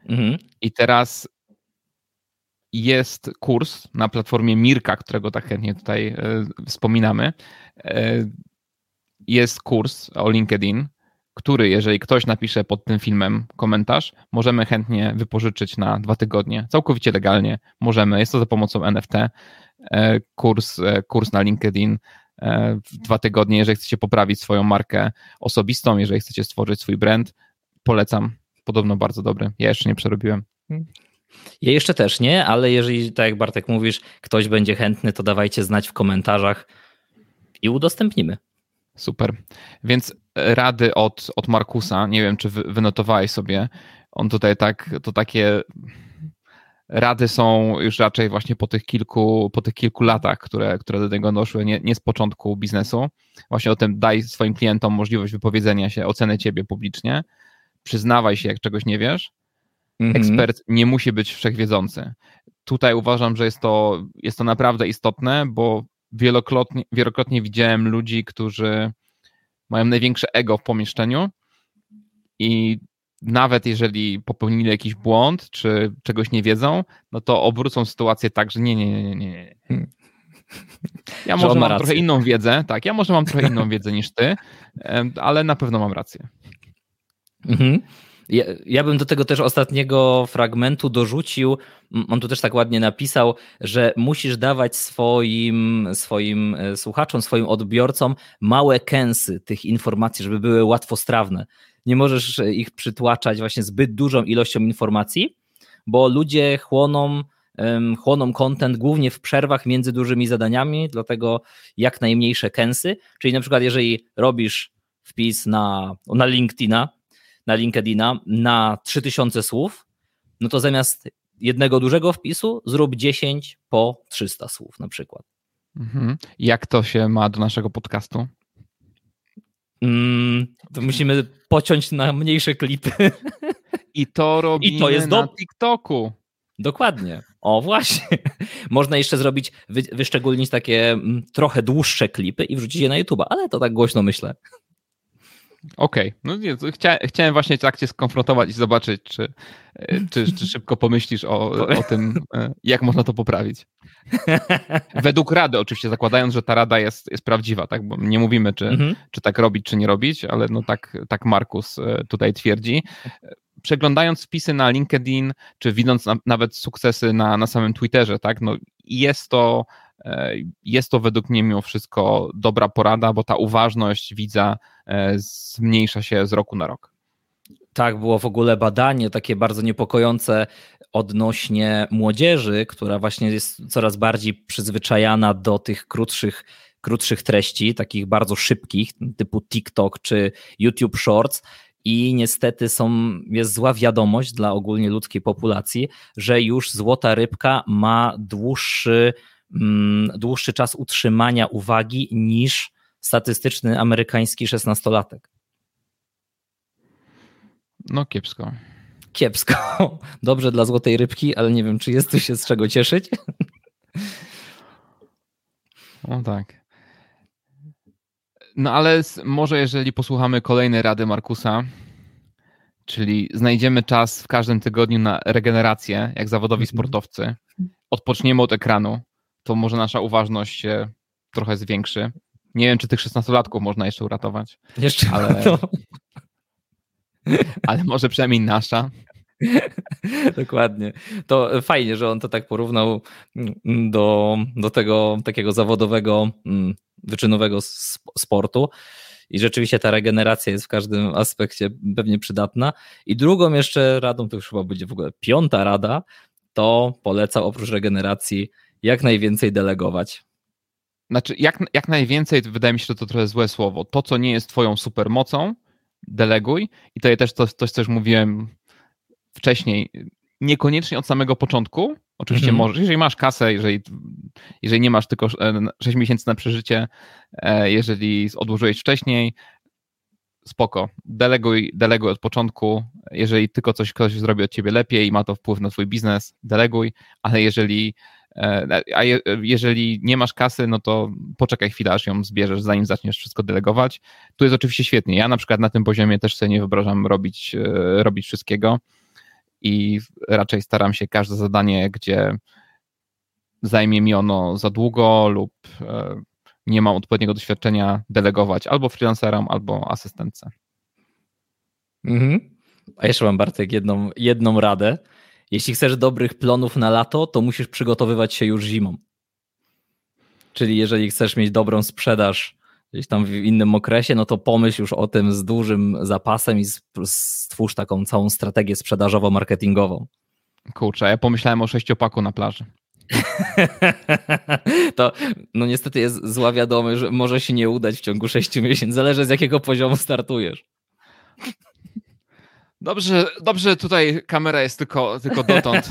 Mhm. I teraz jest kurs na platformie Mirka, którego tak chętnie tutaj e, wspominamy jest kurs o LinkedIn, który, jeżeli ktoś napisze pod tym filmem komentarz, możemy chętnie wypożyczyć na dwa tygodnie, całkowicie legalnie. Możemy, jest to za pomocą NFT. E, kurs, e, kurs na LinkedIn e, w dwa tygodnie, jeżeli chcecie poprawić swoją markę osobistą, jeżeli chcecie stworzyć swój brand, polecam. Podobno bardzo dobry. Ja jeszcze nie przerobiłem. Ja jeszcze też nie, ale jeżeli, tak jak Bartek mówisz, ktoś będzie chętny, to dawajcie znać w komentarzach i udostępnimy. Super. Więc rady od, od Markusa, nie wiem, czy wy, wynotowałeś sobie. On tutaj tak, to takie rady są już raczej właśnie po tych kilku, po tych kilku latach, które, które do tego doszły, nie, nie z początku biznesu. Właśnie o tym daj swoim klientom możliwość wypowiedzenia się, oceny ciebie publicznie, przyznawaj się, jak czegoś nie wiesz. Mhm. Ekspert nie musi być wszechwiedzący. Tutaj uważam, że jest to, jest to naprawdę istotne, bo wielokrotnie, wielokrotnie widziałem ludzi, którzy mają największe ego w pomieszczeniu i nawet jeżeli popełnili jakiś błąd, czy czegoś nie wiedzą, no to obrócą sytuację tak, że nie, nie, nie, nie, nie. Ja może mam rację. trochę inną wiedzę, tak, ja może mam trochę inną wiedzę niż ty, ale na pewno mam rację. Mhm. Ja, ja, bym do tego też ostatniego fragmentu dorzucił, on tu też tak ładnie napisał, że musisz dawać swoim, swoim e, słuchaczom, swoim odbiorcom małe kęsy tych informacji, żeby były łatwostrawne. Nie możesz ich przytłaczać właśnie zbyt dużą ilością informacji, bo ludzie chłoną, chłoną content głównie w przerwach między dużymi zadaniami, dlatego jak najmniejsze kęsy, czyli na przykład jeżeli robisz wpis na, na LinkedIna, na LinkedIna na 3000 słów, no to zamiast jednego dużego wpisu zrób 10 po 300 słów na przykład. Mhm. Jak to się ma do naszego podcastu? Mm, to musimy pociąć na mniejsze klipy. I to robimy I to jest na do... TikToku. Dokładnie. O, właśnie. Można jeszcze zrobić, wy, wyszczególnić takie mm, trochę dłuższe klipy i wrzucić je na YouTube, ale to tak głośno myślę. Okej, okay. no nie, chcia, chciałem właśnie tak cię skonfrontować i zobaczyć, czy, e, czy, czy szybko pomyślisz o, o tym, e, jak można to poprawić. Według rady oczywiście, zakładając, że ta rada jest, jest prawdziwa, tak? Bo nie mówimy, czy, mhm. czy tak robić, czy nie robić, ale no tak, tak Markus e, tutaj twierdzi. Przeglądając wpisy na LinkedIn, czy widząc na, nawet sukcesy na, na samym Twitterze, tak? No jest to jest to według mnie mimo wszystko dobra porada, bo ta uważność widza zmniejsza się z roku na rok. Tak, było w ogóle badanie takie bardzo niepokojące odnośnie młodzieży, która właśnie jest coraz bardziej przyzwyczajana do tych krótszych, krótszych treści, takich bardzo szybkich, typu TikTok czy YouTube Shorts. I niestety są, jest zła wiadomość dla ogólnie ludzkiej populacji, że już złota rybka ma dłuższy Mm, dłuższy czas utrzymania uwagi niż statystyczny amerykański szesnastolatek. No kiepsko. Kiepsko. Dobrze dla złotej rybki, ale nie wiem, czy jest tu się z czego cieszyć. No tak. No ale może jeżeli posłuchamy kolejnej rady Markusa, Czyli znajdziemy czas w każdym tygodniu na regenerację, jak zawodowi Mhm. sportowcy. Odpoczniemy od ekranu, to może nasza uważność się trochę zwiększy. Nie wiem, czy tych 16-latków można jeszcze uratować, Jeszcze, Ale- no, ale może przynajmniej nasza. dokładnie. To fajnie, że on to tak porównał mm, do, do tego takiego zawodowego, mm, wyczynowego sp- sportu. I rzeczywiście ta regeneracja jest w każdym aspekcie pewnie przydatna. I drugą jeszcze radą, to już chyba będzie w ogóle piąta rada, to polecał oprócz regeneracji jak najwięcej delegować. Znaczy, jak, jak najwięcej, wydaje mi się, że to trochę złe słowo. To, co nie jest twoją supermocą, deleguj. I to ja też coś, co już mówiłem wcześniej. Niekoniecznie od samego początku. Oczywiście Mhm. możesz, jeżeli masz kasę, jeżeli, jeżeli nie masz tylko e, 6 miesięcy na przeżycie, e, jeżeli odłożyłeś wcześniej, spoko. Deleguj, deleguj od początku. Jeżeli tylko coś ktoś zrobi od ciebie lepiej i ma to wpływ na twój biznes, deleguj, ale jeżeli E, A je, jeżeli nie masz kasy, no to poczekaj chwilę, aż ją zbierzesz, zanim zaczniesz wszystko delegować. Tu jest oczywiście świetnie. Ja na przykład na tym poziomie też sobie nie wyobrażam robić, e, robić wszystkiego i raczej staram się każde zadanie, gdzie zajmie mi ono za długo lub e, nie mam odpowiedniego doświadczenia, delegować albo freelancerom, albo asystentce. Mhm. A jeszcze mam, Bartek, jedną, jedną radę. Jeśli chcesz dobrych plonów na lato, to musisz przygotowywać się już zimą. Czyli jeżeli chcesz mieć dobrą sprzedaż gdzieś tam w innym okresie, no to pomyśl już o tym z dużym zapasem i stwórz taką całą strategię sprzedażowo-marketingową. Kurczę, ja pomyślałem o sześciopaku na plaży. to no niestety jest zła wiadomość, że może się nie udać w ciągu sześciu miesięcy. Zależy z jakiego poziomu startujesz. Dobrze, dobrze, tutaj kamera jest tylko, tylko dotąd.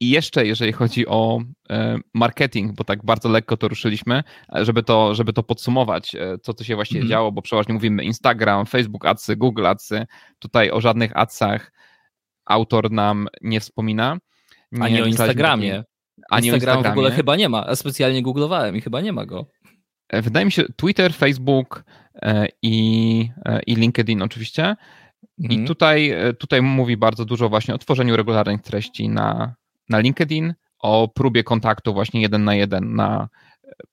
I jeszcze, jeżeli chodzi o e, marketing, bo tak bardzo lekko to ruszyliśmy, żeby to, żeby to podsumować, e, co tu się właściwie Mhm. działo, bo przeważnie mówimy Instagram, Facebook Adsy, Google Adsy. Tutaj o żadnych adsach autor nam nie wspomina. Nie Ani o Instagramie. takiej- Ani o Instagram w ogóle chyba nie ma. Ja specjalnie googlowałem i chyba nie ma go. E, Wydaje mi się, Twitter, Facebook e, i, e, i LinkedIn oczywiście. Mhm. I tutaj, tutaj mówi bardzo dużo właśnie o tworzeniu regularnych treści na, na LinkedIn, o próbie kontaktu właśnie jeden na jeden na,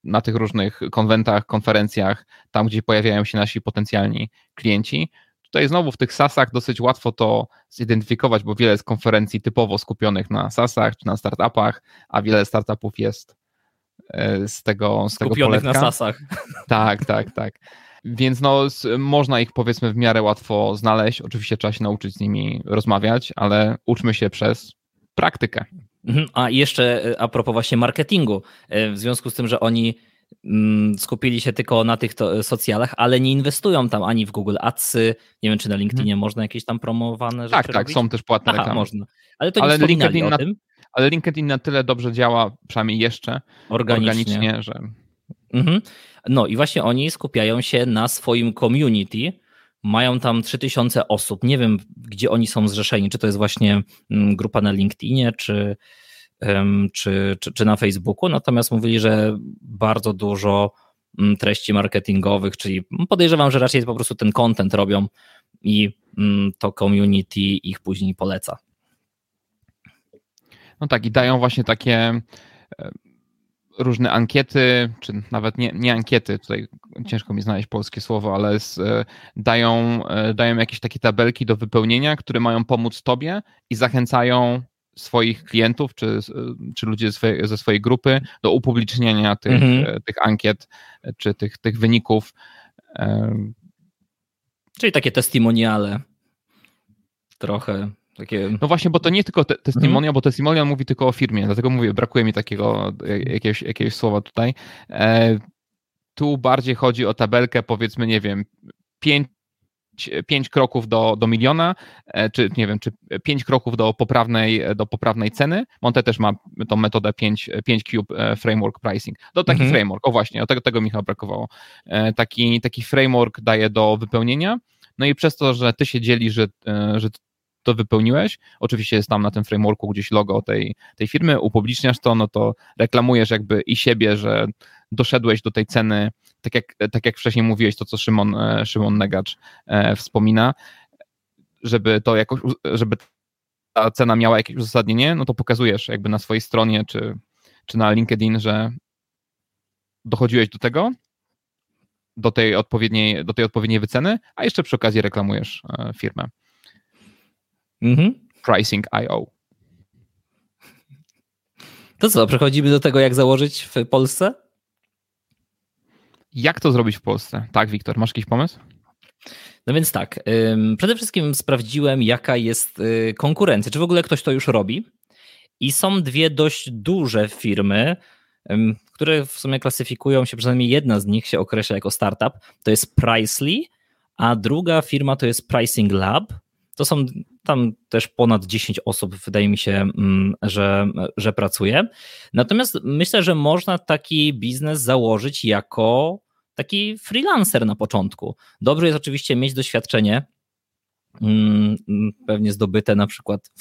na tych różnych konwentach, konferencjach, tam gdzie pojawiają się nasi potencjalni klienci. Tutaj znowu w tych SaaSach dosyć łatwo to zidentyfikować, bo wiele jest konferencji typowo skupionych na SaaSach czy na startupach, a wiele startupów jest z tego, z tego Skupionych na sasach. Tak, tak, tak. Więc no, s- można ich powiedzmy w miarę łatwo znaleźć. Oczywiście trzeba się nauczyć z nimi rozmawiać, ale uczmy się przez praktykę. Mhm. A jeszcze e, a propos właśnie marketingu, e, w związku z tym, że oni mm, skupili się tylko na tych to, e, socjalach, ale nie inwestują tam ani w Google Adsy, nie wiem czy na LinkedInie można jakieś tam promowane rzeczy Mhm. Tak, tak, robić? są też płatne Aha, reklamy. można. Ale to Ale LinkedIn o na- tym Ale LinkedIn na tyle dobrze działa, przynajmniej jeszcze, organicznie. organicznie, że Mhm. No i właśnie oni skupiają się na swoim community. Mają tam 3000 osób. Nie wiem, gdzie oni są zrzeszeni. Czy to jest właśnie mm, grupa na LinkedInie, czy, czy, czy, czy na Facebooku. Natomiast mówili, że bardzo dużo mm, treści marketingowych, czyli podejrzewam, że raczej po prostu ten content robią i mm, to community ich później poleca. No tak, i dają właśnie takie e, różne ankiety, czy nawet nie, nie ankiety, tutaj ciężko mi znaleźć polskie słowo, ale z, e, dają, e, dają jakieś takie tabelki do wypełnienia, które mają pomóc tobie i zachęcają swoich klientów, czy, czy ludzi ze swojej, ze swojej grupy do upubliczniania tych, Mhm. tych ankiet, czy tych, tych wyników. Czyli takie testimoniale. Trochę takie. No właśnie, bo to nie tylko te, testimonial, bo testimonial mówi tylko o firmie, dlatego mówię, brakuje mi takiego e, jakiegoś, jakiegoś słowa tutaj. E, tu bardziej chodzi o tabelkę, powiedzmy, nie wiem, pięć, pięć kroków do, do miliona, e, czy nie wiem, czy pięć kroków do poprawnej, do poprawnej ceny. Monte też ma tą metodę 5, 5 Cube e, Framework Pricing. To taki Mhm. framework, o właśnie, o tego, tego Michał brakowało. E, Taki, taki framework daje do wypełnienia, no i przez to, że ty się dzielisz, że, e, że to wypełniłeś. Oczywiście jest tam na tym frameworku gdzieś logo tej, tej firmy, upubliczniasz to, no to reklamujesz jakby i siebie, że, doszedłeś do tej ceny, tak jak, tak jak wcześniej mówiłeś, to co Szymon, Szymon Negacz wspomina, żeby to jakoś, żeby ta cena miała jakieś uzasadnienie, no to pokazujesz jakby na swojej stronie czy, czy na LinkedIn, że dochodziłeś do tego, do tej odpowiedniej, do tej odpowiedniej wyceny, a jeszcze przy okazji reklamujesz e, firmę. Mhm. Pricing.io. To co, przechodzimy do tego, jak założyć w Polsce? Jak to zrobić w Polsce? Tak, Wiktor, masz jakiś pomysł? No więc tak, przede wszystkim sprawdziłem, jaka jest y, konkurencja, czy w ogóle ktoś to już robi. I są dwie dość duże firmy, które w sumie klasyfikują się, przynajmniej jedna z nich się określa jako startup. To jest Pricely, a druga firma to jest Pricing Lab. To są tam też ponad 10 osób, wydaje mi się, mm, że, że pracuje. Natomiast myślę, że można taki biznes założyć jako taki freelancer na początku. Dobrze jest oczywiście mieć doświadczenie, mm, pewnie zdobyte na przykład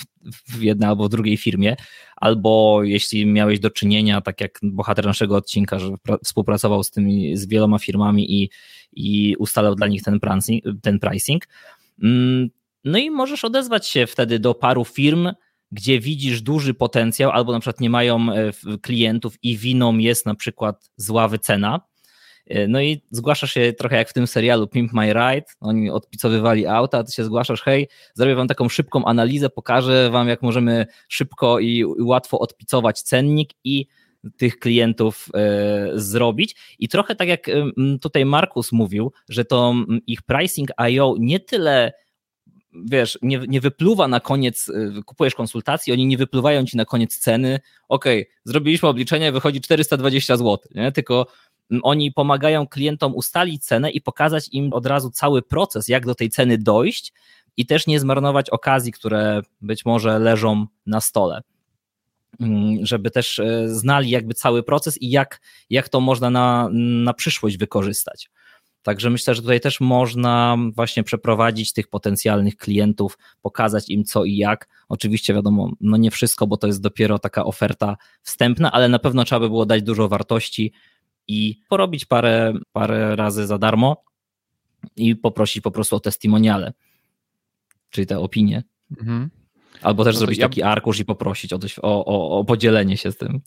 w jednej albo w drugiej firmie, albo jeśli miałeś do czynienia, tak jak bohater naszego odcinka, że współpracował z tymi, z wieloma firmami i, i ustalał dla nich ten pricing, ten pricing. No i możesz odezwać się wtedy do paru firm, gdzie widzisz duży potencjał, albo na przykład nie mają e, klientów i winą jest na przykład zła wycena, E, no i zgłaszasz się trochę jak w tym serialu Pimp My Ride, oni odpicowywali auta, ty się zgłaszasz, hej, zrobię wam taką szybką analizę, pokażę wam jak możemy szybko i łatwo odpicować cennik i tych klientów e, zrobić. I trochę tak jak tutaj Markus mówił, że to ich pricing IO nie tyle wiesz, nie, nie wypluwa na koniec, e, kupujesz konsultacji, oni nie wypluwają ci na koniec ceny, ok, zrobiliśmy obliczenie, wychodzi 420 zł, nie? tylko oni pomagają klientom ustalić cenę i pokazać im od razu cały proces, jak do tej ceny dojść i też nie zmarnować okazji, które być może leżą na stole. Mm, żeby też e, znali jakby cały proces i jak, jak to można na, na przyszłość wykorzystać. Także myślę, że tutaj też można właśnie przeprowadzić tych potencjalnych klientów, pokazać im co i jak. Oczywiście wiadomo, no nie wszystko, bo to jest dopiero taka oferta wstępna, ale na pewno trzeba by było dać dużo wartości, i porobić parę, parę razy za darmo i poprosić po prostu o testimoniale, czyli te opinie. Mhm. Albo też no zrobić ja... taki arkusz i poprosić o, o, o, o podzielenie się z tym.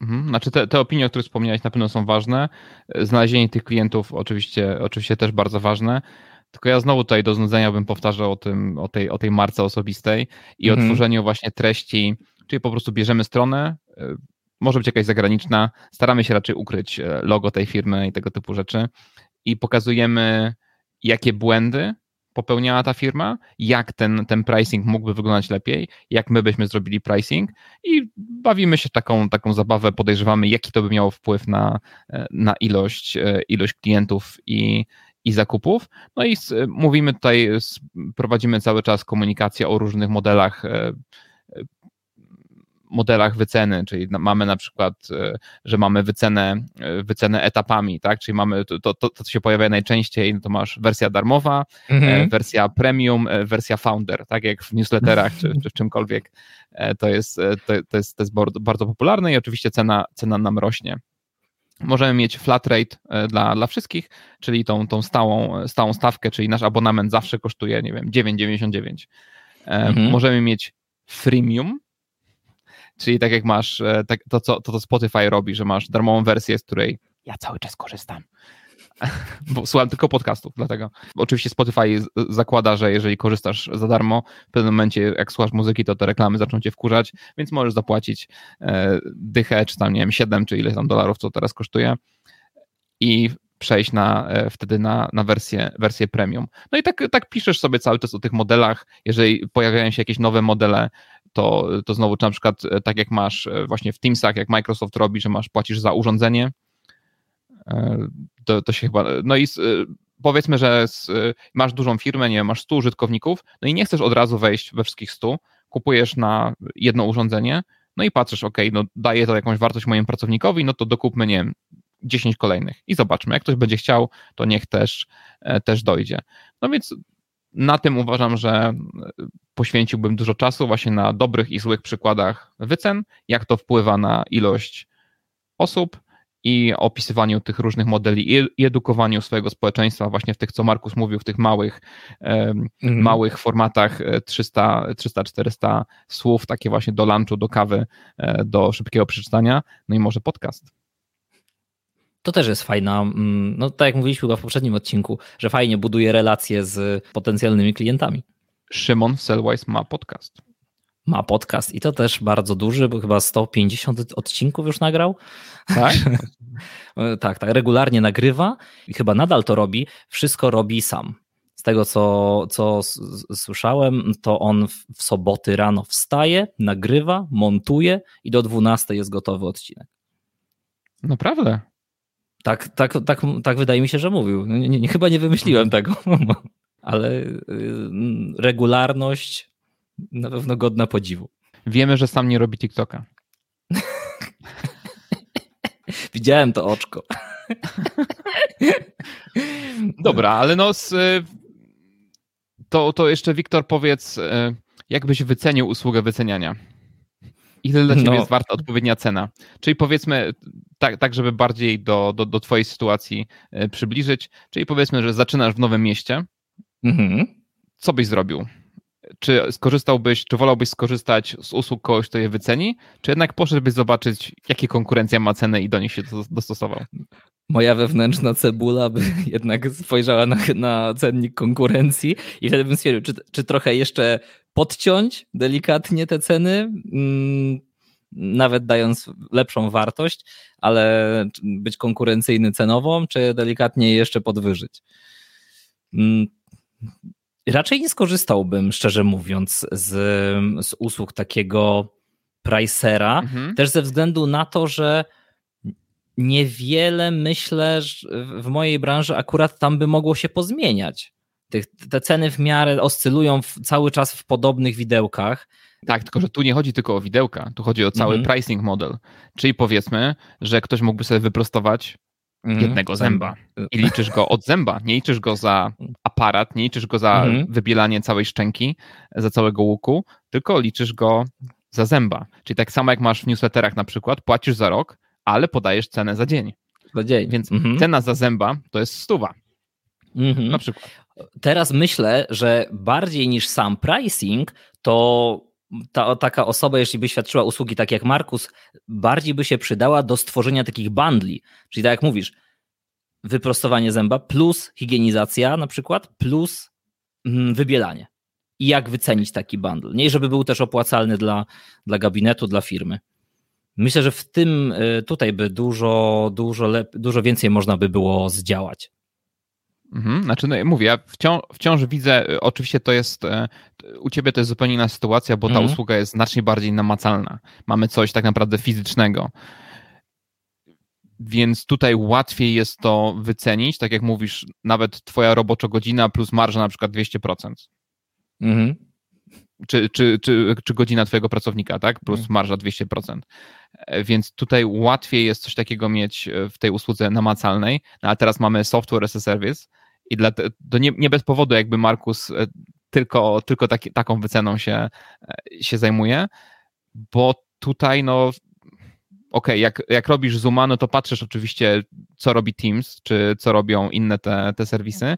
Mhm. Znaczy te, te opinie, o których wspomniałeś, na pewno są ważne. Znalezienie tych klientów oczywiście, oczywiście też bardzo ważne. Tylko ja znowu tutaj do znudzenia bym powtarzał o, tym, o, tej, o tej marce osobistej i mhm. o tworzeniu właśnie treści, czyli po prostu bierzemy stronę, może być jakaś zagraniczna. Staramy się raczej ukryć e, logo tej firmy i tego typu rzeczy i pokazujemy, jakie błędy popełniała ta firma, jak ten, ten pricing mógłby wyglądać lepiej, jak my byśmy zrobili pricing i bawimy się taką, taką zabawę, podejrzewamy, jaki to by miało wpływ na, e, na ilość, e, ilość klientów i, i zakupów. No i mówimy tutaj, prowadzimy cały czas komunikację o różnych modelach modelach wyceny, czyli mamy na przykład, e, że mamy wycenę, e, wycenę etapami, tak? Czyli mamy to, to, to, co się pojawia najczęściej, no to masz wersja darmowa, e, mhm. wersja premium, wersja founder, tak jak w newsletterach czy, czy w czymkolwiek. To jest, to, to jest, to jest bardzo, bardzo popularne i oczywiście cena, cena nam rośnie. Możemy mieć flat rate dla, dla wszystkich, czyli tą, tą stałą, stałą stawkę, czyli nasz abonament zawsze kosztuje, nie wiem, 9,99. Mhm. Możemy mieć freemium, Czyli tak jak masz e, tak, to, co, to, to Spotify robi, że masz darmową wersję, z której ja cały czas korzystam. Bo słucham tylko podcastów, dlatego. Oczywiście Spotify zakłada, że jeżeli korzystasz za darmo, w pewnym momencie jak słuchasz muzyki, to te reklamy zaczną cię wkurzać, więc możesz zapłacić e, dychę, czy tam nie wiem, 7 czy ile tam dolarów, co teraz kosztuje i przejść na, e, wtedy na, na wersję, wersję premium. No i tak, tak piszesz sobie cały czas o tych modelach. Jeżeli pojawiają się jakieś nowe modele, to, to znowu na przykład e, tak jak masz e, właśnie w Teamsach, jak Microsoft robi, że masz, płacisz za urządzenie, to, to się chyba, no i powiedzmy, że masz dużą firmę, nie masz 100 użytkowników, no i nie chcesz od razu wejść we wszystkich 100, kupujesz na jedno urządzenie, no i patrzysz, ok, no daje to jakąś wartość mojemu pracownikowi, no to dokupmy, nie wiem, 10 kolejnych i zobaczmy. Jak ktoś będzie chciał, to niech też, e, też dojdzie. No więc na tym uważam, że e, poświęciłbym dużo czasu właśnie na dobrych i złych przykładach wycen, jak to wpływa na ilość osób i opisywaniu tych różnych modeli i edukowaniu swojego społeczeństwa właśnie w tych, co Markus mówił, w tych małych, mhm. małych formatach 300, 300-400 słów, takie właśnie do lunchu, do kawy, e, do szybkiego przeczytania, no i może podcast. To też jest fajna, mm, no tak jak mówiliśmy chyba w poprzednim odcinku, że fajnie buduje relacje z potencjalnymi klientami. Szymon Selwise ma podcast. Ma podcast i to też bardzo duży, bo chyba 150 odcinków już nagrał. Tak? tak, tak, regularnie nagrywa i chyba nadal to robi. Wszystko robi sam. Z tego, co, co słyszałem, to on w soboty rano wstaje, nagrywa, montuje i do 12 jest gotowy odcinek. Naprawdę? Tak, tak, tak, tak wydaje mi się, że mówił. Nie, nie, chyba nie wymyśliłem tego, ale y, regularność na pewno godna podziwu. Wiemy, że sam nie robi TikToka. Widziałem to oczko. Dobra, ale no z, to, to jeszcze Wiktor powiedz, jak byś wycenił usługę wyceniania? Ile dla Ciebie no. jest warta odpowiednia cena? Czyli powiedzmy, tak, tak żeby bardziej do, do, do Twojej sytuacji e, przybliżyć, czyli powiedzmy, że zaczynasz w nowym mieście. Mhm. Co byś zrobił? Czy skorzystałbyś, czy wolałbyś skorzystać z usług kogoś, kto je wyceni, czy jednak poszedłbyś zobaczyć, jakie konkurencja ma cenę i do nich się dostosował? Moja wewnętrzna cebula by jednak spojrzała na, na cennik konkurencji i wtedy bym stwierdził, czy, czy trochę jeszcze podciąć delikatnie te ceny, mm, nawet dając lepszą wartość, ale być konkurencyjny cenowo, czy delikatnie jeszcze podwyżyć. Mm, raczej nie skorzystałbym, szczerze mówiąc, z, z usług takiego pricera, mhm. też ze względu na to, że niewiele myślę, że w mojej branży akurat tam by mogło się pozmieniać. Te, ceny w miarę oscylują cały czas w podobnych widełkach. Tak, tylko że tu nie chodzi tylko o widełka, tu chodzi o cały mhm. pricing model. Czyli powiedzmy, że ktoś mógłby sobie wyprostować mhm. jednego zęba i liczysz go od zęba, nie liczysz go za aparat, nie liczysz go za mhm. wybielanie całej szczęki, za całego łuku, tylko liczysz go za zęba. Czyli tak samo jak masz w newsletterach na przykład, płacisz za rok, ale podajesz cenę za dzień. Za dzień. Więc mhm. cena za zęba to jest stuwa. Mhm. Na przykład. Teraz myślę, że bardziej niż sam pricing, to ta taka osoba, jeśli by świadczyła usługi takie jak Markus, bardziej by się przydała do stworzenia takich bundli. Czyli tak jak mówisz, wyprostowanie zęba plus higienizacja na przykład, plus mm, wybielanie. I jak wycenić taki bundle? Nie, żeby był też opłacalny dla, dla gabinetu, dla firmy. Myślę, że w tym y, tutaj by dużo, dużo, lep, dużo więcej można by było zdziałać. Mhm, znaczy, no, mówię, ja wciąż, wciąż widzę, y, oczywiście to jest, y, u ciebie to jest zupełnie inna sytuacja, bo ta mhm. usługa jest znacznie bardziej namacalna. Mamy coś tak naprawdę fizycznego. Więc tutaj łatwiej jest to wycenić, tak jak mówisz, nawet twoja robocza godzina plus marża na przykład 200%. Mhm czy, czy, czy, czy godzina twojego pracownika, tak? Plus mhm. marża 200%. E, więc tutaj łatwiej jest coś takiego mieć e, w tej usłudze namacalnej, no, a teraz mamy software as a service i dla, to nie, nie bez powodu jakby Markus e, tylko, tylko taki, taką wyceną się, się zajmuje, bo tutaj no okej, okay, jak, jak robisz Zooma, no to patrzysz oczywiście, co robi Teams, czy co robią inne te, te serwisy,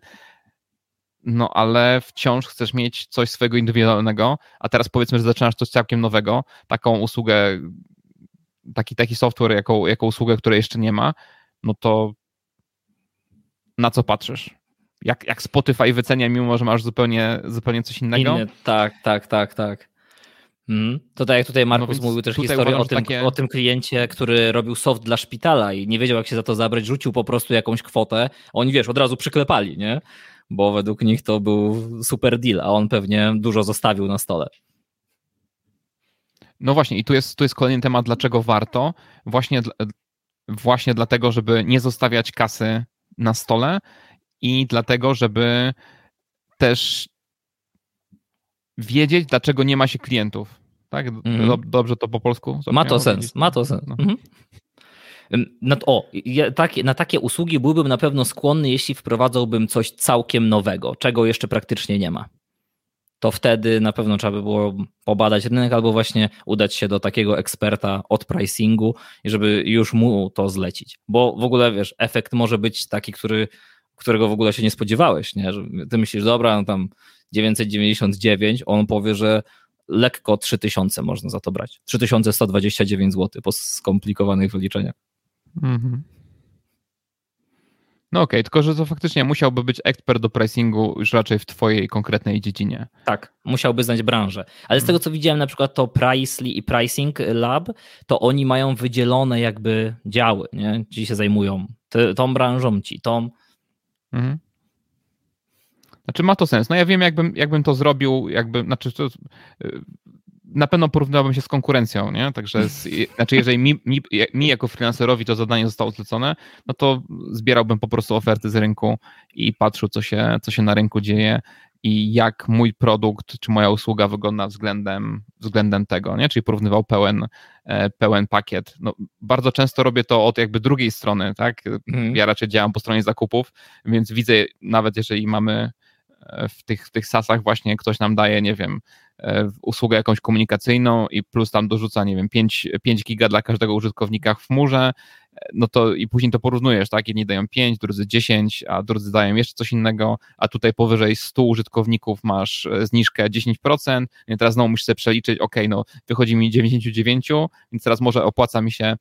no ale wciąż chcesz mieć coś swojego indywidualnego, a teraz powiedzmy, że zaczynasz coś całkiem nowego, taką usługę, taki, taki software jako, jako usługę, której jeszcze nie ma, no to na co patrzysz? Jak, jak Spotify wycenia, mimo że masz zupełnie, zupełnie coś innego? Inne, tak, tak, tak, tak. Hmm. To tak jak tutaj Markus no mówił też historię o tym, takie... o tym kliencie, który robił soft dla szpitala i nie wiedział jak się za to zabrać, rzucił po prostu jakąś kwotę, oni wiesz, od razu przyklepali, nie? bo według nich to był super deal, a on pewnie dużo zostawił na stole. No właśnie, i tu jest, tu jest kolejny temat, dlaczego warto. Właśnie, właśnie dlatego, żeby nie zostawiać kasy na stole i dlatego, żeby też wiedzieć, dlaczego nie ma się klientów. Tak? Mm. Dobrze to po polsku? Ma to sens, ma to sens. No. Mhm. Na, o, ja, takie, na takie usługi byłbym na pewno skłonny, jeśli wprowadzałbym coś całkiem nowego, czego jeszcze praktycznie nie ma. To wtedy na pewno trzeba by było pobadać rynek albo właśnie udać się do takiego eksperta od pricingu, żeby już mu to zlecić. Bo w ogóle wiesz, efekt może być taki, który, którego w ogóle się nie spodziewałeś. Nie? Ty myślisz, dobra, no tam 999, on powie, że lekko 3000 można za to brać. 3129 zł po skomplikowanych wyliczeniach. Mhm. No okej, okay, tylko że to faktycznie musiałby być ekspert do pricingu już raczej w twojej konkretnej dziedzinie. Tak, musiałby znać branżę. Ale z tego co widziałem na przykład to Pricely i Pricing Lab, to oni mają wydzielone jakby działy, nie? Ci się zajmują tą branżą, ci tą. Mhm. Znaczy ma to sens. No ja wiem, jakbym, jakbym to zrobił, jakby, znaczy to, na pewno porównywałbym się z konkurencją, nie? Także, z, znaczy jeżeli mi, mi, mi, jako freelancerowi to zadanie zostało zlecone, no to zbierałbym po prostu oferty z rynku i patrzył, co się, co się na rynku dzieje i jak mój produkt czy moja usługa wygląda względem, względem tego, nie? Czyli porównywał pełen, e, pełen pakiet. No, bardzo często robię to od jakby drugiej strony, tak? Mhm. Ja raczej działam po stronie zakupów, więc widzę, nawet jeżeli mamy e, w tych, w tych sasach właśnie ktoś nam daje, nie wiem, usługę jakąś komunikacyjną i plus tam dorzuca, nie wiem, 5, 5 giga dla każdego użytkownika w chmurze, e, no to i później to porównujesz, tak? Jedni dają 5, drudzy 10, a drudzy dają jeszcze coś innego, a tutaj powyżej 100 użytkowników masz e, zniżkę 10%, więc teraz znowu musisz sobie przeliczyć, ok, no wychodzi mi 99, więc teraz może opłaca mi się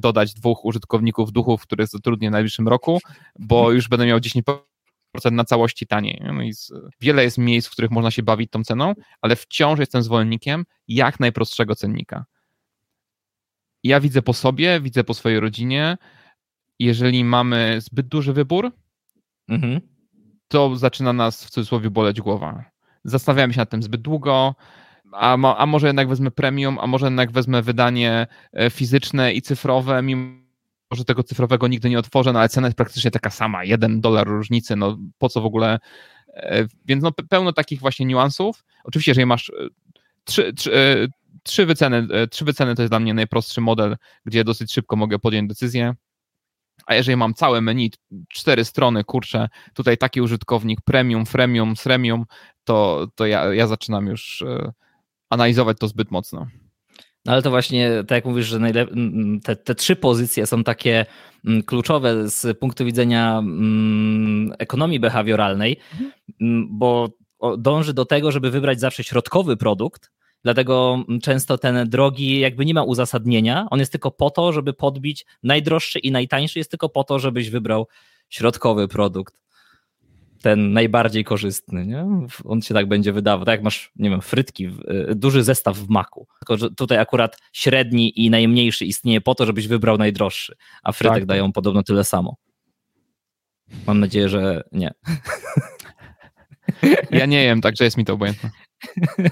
dodać dwóch użytkowników duchów, których zatrudnię w najbliższym roku, bo już będę miał 10% na całości taniej. No z, wiele jest miejsc, w których można się bawić tą ceną, ale wciąż jestem zwolennikiem jak najprostszego cennika. Ja widzę po sobie, widzę po swojej rodzinie, jeżeli mamy zbyt duży wybór, mhm. to zaczyna nas w cudzysłowie boleć głowa. Zastanawiamy się nad tym zbyt długo, a, a może jednak wezmę premium, a może jednak wezmę wydanie e, fizyczne i cyfrowe, mimo że tego cyfrowego nigdy nie otworzę, no ale cena jest praktycznie taka sama, jeden dolar różnicy, no po co w ogóle, e, więc no pełno takich właśnie niuansów. Oczywiście, jeżeli masz e, trzy, trzy, e, trzy wyceny, trzy wyceny to jest dla mnie najprostszy model, gdzie dosyć szybko mogę podjąć decyzję, a jeżeli mam całe menu, cztery strony, kurczę, tutaj taki użytkownik, premium, freemium, sremium, to, to ja, ja zaczynam już analizować to zbyt mocno. No ale to właśnie, tak jak mówisz, że te, te trzy pozycje są takie kluczowe z punktu widzenia ekonomii behawioralnej, bo dąży do tego, żeby wybrać zawsze środkowy produkt, Dlatego często ten drogi jakby nie ma uzasadnienia. On jest tylko po to, żeby podbić najdroższy i najtańszy, jest tylko po to, żebyś wybrał środkowy produkt ten najbardziej korzystny, nie? On się tak będzie wydawał, tak jak masz, nie wiem, frytki, y, duży zestaw w maku, tylko że tutaj akurat średni i najmniejszy istnieje po to, żebyś wybrał najdroższy, a frytek tak. dają podobno tyle samo. Mam nadzieję, że nie. Ja nie jem, także jest mi to obojętne.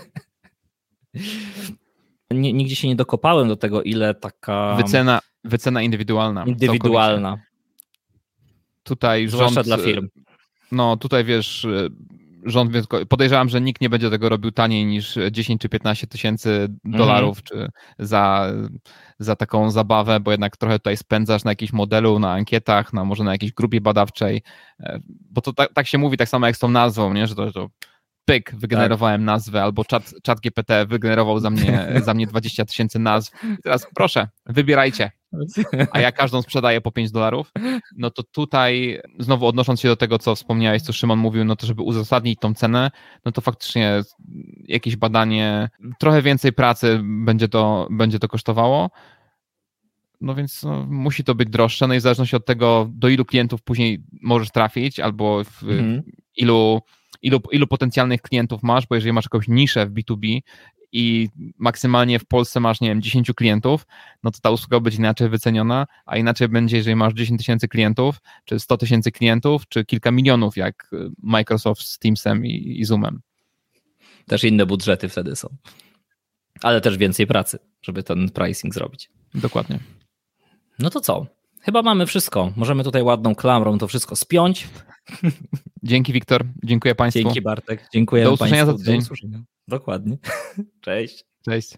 nigdzie się nie dokopałem do tego, ile taka... Wycena, wycena indywidualna. Indywidualna. Tutaj Zwłaszcza rząd... dla firm no tutaj wiesz, y, rząd, podejrzewam, że nikt nie będzie tego robił taniej niż 10 czy 15 tysięcy dolarów mm. czy za, za taką zabawę, bo jednak trochę tutaj spędzasz na jakimś modelu, na ankietach, na może na jakiejś grupie badawczej, e, bo to tak, tak się mówi tak samo jak z tą nazwą, nie? że to, to pyk, wygenerowałem tak. nazwę, albo czat, czat GPT wygenerował za mnie, za mnie 20 tysięcy nazw. I teraz proszę, wybierajcie. A ja każdą sprzedaję po 5 dolarów, no to tutaj, znowu odnosząc się do tego, co wspomniałeś, co Szymon mówił, no to żeby uzasadnić tą cenę, no to faktycznie jakieś badanie, trochę więcej pracy będzie to, będzie to kosztowało. No więc no, musi to być droższe, no i w zależności od tego, do ilu klientów później możesz trafić, albo w mhm. ilu ilu, ilu potencjalnych klientów masz, bo jeżeli masz jakąś niszę w B2B i maksymalnie w Polsce masz, nie wiem, 10 klientów, no to ta usługa będzie inaczej wyceniona, a inaczej będzie, jeżeli masz 10 tysięcy klientów, czy 100 tysięcy klientów, czy kilka milionów, jak Microsoft z Teamsem i, i Zoomem. Też inne budżety wtedy są. Ale też więcej pracy, żeby ten pricing zrobić. Dokładnie. No to co? Chyba mamy wszystko. Możemy tutaj ładną klamrą to wszystko spiąć. Dzięki Wiktor, dziękuję Państwu. Dzięki Bartek, dziękuję Do usłyszenia Państwu. za tydzień. Dokładnie. Cześć. Cześć.